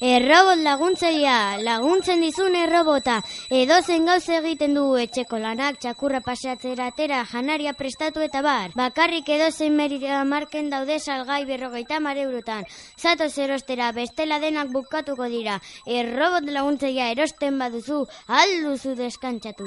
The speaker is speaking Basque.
Errobot laguntzaia, laguntzen dizun errobota. Edo zen gauz egiten du etxeko lanak, txakurra paseatzera atera, janaria prestatu eta bar. Bakarrik edo zen merita marken daude salgai berrogeita mar eurotan. Zato zerostera bestela denak bukatuko dira. Errobot laguntzaia erosten baduzu, alduzu deskantzatu.